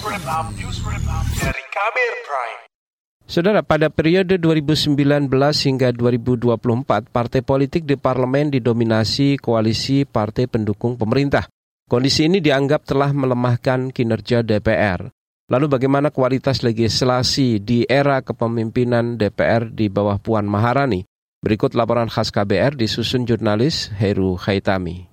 Dari Kabir Prime. Saudara, pada periode 2019 hingga 2024, partai politik di parlemen didominasi koalisi partai pendukung pemerintah. Kondisi ini dianggap telah melemahkan kinerja DPR. Lalu bagaimana kualitas legislasi di era kepemimpinan DPR di bawah Puan Maharani? Berikut laporan khas KBR disusun jurnalis Heru Haitami.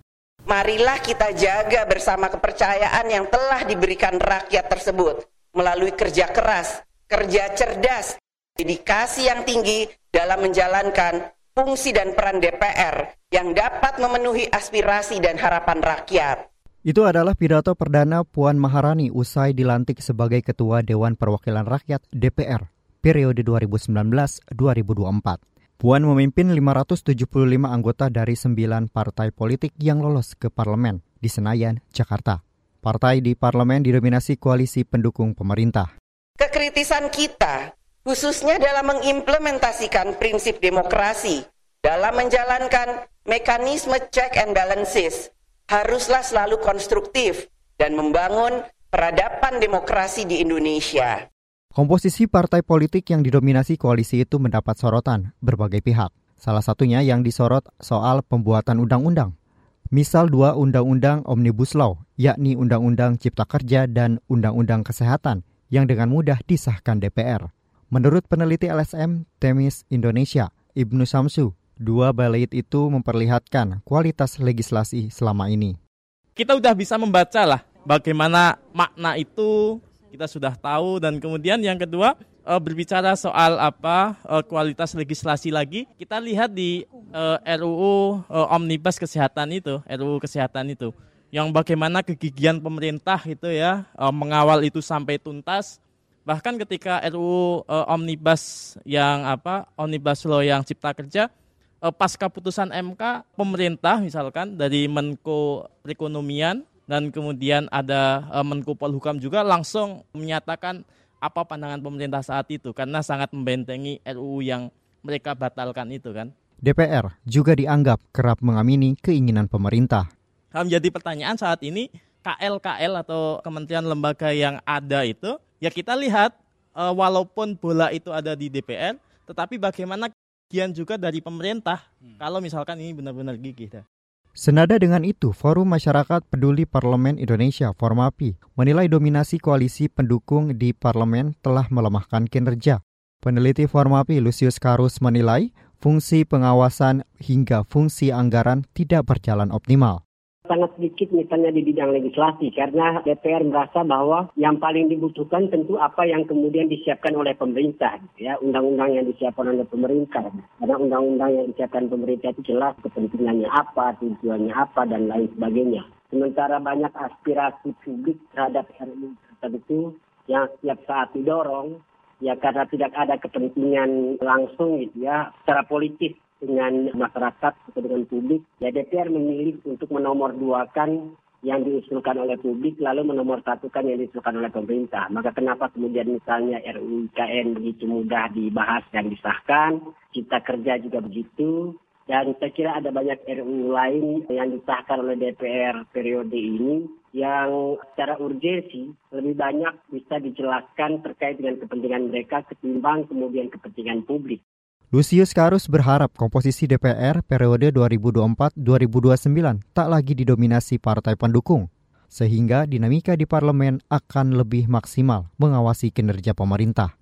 Marilah kita jaga bersama kepercayaan yang telah diberikan rakyat tersebut melalui kerja keras, kerja cerdas, dedikasi yang tinggi dalam menjalankan fungsi dan peran DPR yang dapat memenuhi aspirasi dan harapan rakyat. Itu adalah pidato perdana Puan Maharani usai dilantik sebagai Ketua Dewan Perwakilan Rakyat DPR periode 2019-2024. Puan memimpin 575 anggota dari 9 partai politik yang lolos ke parlemen di Senayan, Jakarta. Partai di parlemen didominasi koalisi pendukung pemerintah. Kekritisan kita, khususnya dalam mengimplementasikan prinsip demokrasi, dalam menjalankan mekanisme check and balances, haruslah selalu konstruktif dan membangun peradaban demokrasi di Indonesia. Komposisi partai politik yang didominasi koalisi itu mendapat sorotan berbagai pihak. Salah satunya yang disorot soal pembuatan undang-undang. Misal dua undang-undang Omnibus Law, yakni Undang-Undang Cipta Kerja dan Undang-Undang Kesehatan, yang dengan mudah disahkan DPR. Menurut peneliti LSM Temis Indonesia, Ibnu Samsu, dua bait itu memperlihatkan kualitas legislasi selama ini. Kita sudah bisa membaca lah bagaimana makna itu kita sudah tahu. Dan kemudian yang kedua uh, berbicara soal apa uh, kualitas legislasi lagi kita lihat di uh, RUU Omnibus Kesehatan itu RUU Kesehatan itu yang bagaimana kegigihan pemerintah itu ya mengawal itu sampai tuntas. Bahkan ketika RUU Omnibus yang apa Omnibus Law yang Cipta Kerja uh, pasca putusan MK pemerintah misalkan dari Menko Perekonomian dan kemudian ada uh, Menko Polhukam juga langsung menyatakan apa pandangan pemerintah saat itu karena sangat membentengi RUU yang mereka batalkan itu kan. DPR juga dianggap kerap mengamini keinginan pemerintah. Menjadi pertanyaan saat ini KL-KL atau kementerian lembaga yang ada itu ya kita lihat uh, walaupun bola itu ada di DPR tetapi bagaimana kian juga dari pemerintah hmm. kalau misalkan ini benar-benar gigih. Senada dengan itu, Forum Masyarakat Peduli Parlemen Indonesia Formapi menilai dominasi koalisi pendukung di parlemen telah melemahkan kinerja. Peneliti Formapi Lucius Karus menilai fungsi pengawasan hingga fungsi anggaran tidak berjalan optimal sangat sedikit misalnya di bidang legislasi karena DPR merasa bahwa yang paling dibutuhkan tentu apa yang kemudian disiapkan oleh pemerintah ya undang-undang yang disiapkan oleh pemerintah. Karena undang-undang yang disiapkan pemerintah itu jelas kepentingannya apa tujuannya apa dan lain sebagainya. Sementara banyak aspirasi publik terhadap RUU tertentu yang setiap saat didorong ya karena tidak ada kepentingan langsung gitu ya secara politis dengan masyarakat atau dengan publik, ya DPR memilih untuk menomor duakan yang diusulkan oleh publik lalu menomor satukan yang diusulkan oleh pemerintah. Maka kenapa kemudian misalnya RUU IKN begitu mudah dibahas dan disahkan, cipta kerja juga begitu, dan saya kira ada banyak RUU lain yang disahkan oleh DPR periode ini yang secara urgensi lebih banyak bisa dijelaskan terkait dengan kepentingan mereka ketimbang kemudian kepentingan publik. Lucius Karus berharap komposisi DPR periode 2024-2029 tak lagi didominasi partai pendukung, sehingga dinamika di parlemen akan lebih maksimal mengawasi kinerja pemerintah.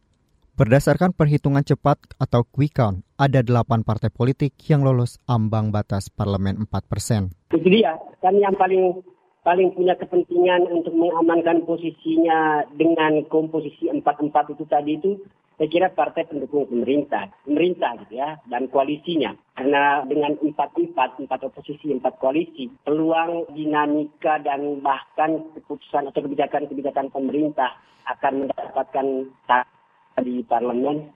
Berdasarkan perhitungan cepat atau quick count, ada delapan partai politik yang lolos ambang batas parlemen 4 persen. Itu dia, kan yang paling paling punya kepentingan untuk mengamankan posisinya dengan komposisi empat-empat itu tadi itu saya kira partai pendukung pemerintah, pemerintah gitu ya, dan koalisinya. Karena dengan empat-empat, empat oposisi, empat koalisi, peluang dinamika dan bahkan keputusan atau kebijakan-kebijakan pemerintah akan mendapatkan di parlemen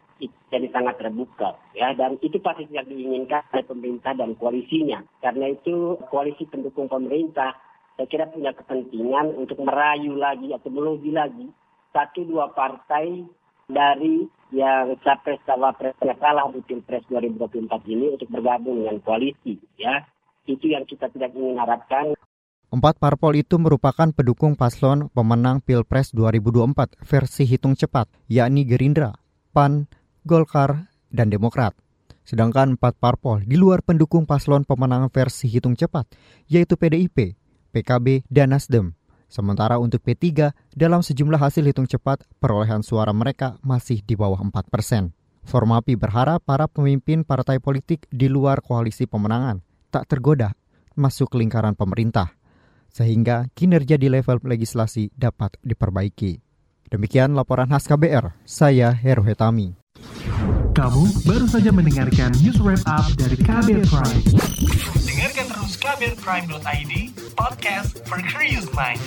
jadi sangat terbuka ya dan itu pasti tidak diinginkan oleh pemerintah dan koalisinya karena itu koalisi pendukung pemerintah saya kira punya kepentingan untuk merayu lagi atau melobi lagi satu dua partai dari yang capres cawapresnya kalah di Pilpres 2024 ini untuk bergabung dengan koalisi ya. Itu yang kita tidak ingin harapkan. Empat parpol itu merupakan pendukung paslon pemenang Pilpres 2024 versi hitung cepat, yakni Gerindra, PAN, Golkar, dan Demokrat. Sedangkan empat parpol di luar pendukung paslon pemenang versi hitung cepat, yaitu PDIP, PKB, dan Nasdem. Sementara untuk P3, dalam sejumlah hasil hitung cepat, perolehan suara mereka masih di bawah 4 persen. Formapi berharap para pemimpin partai politik di luar koalisi pemenangan tak tergoda masuk lingkaran pemerintah sehingga kinerja di level legislasi dapat diperbaiki. Demikian laporan khas KBR, saya Heru Hetami. Kamu baru saja mendengarkan news wrap up dari KBR Prime. Dengarkan terus kbrprime.id, podcast for curious mind.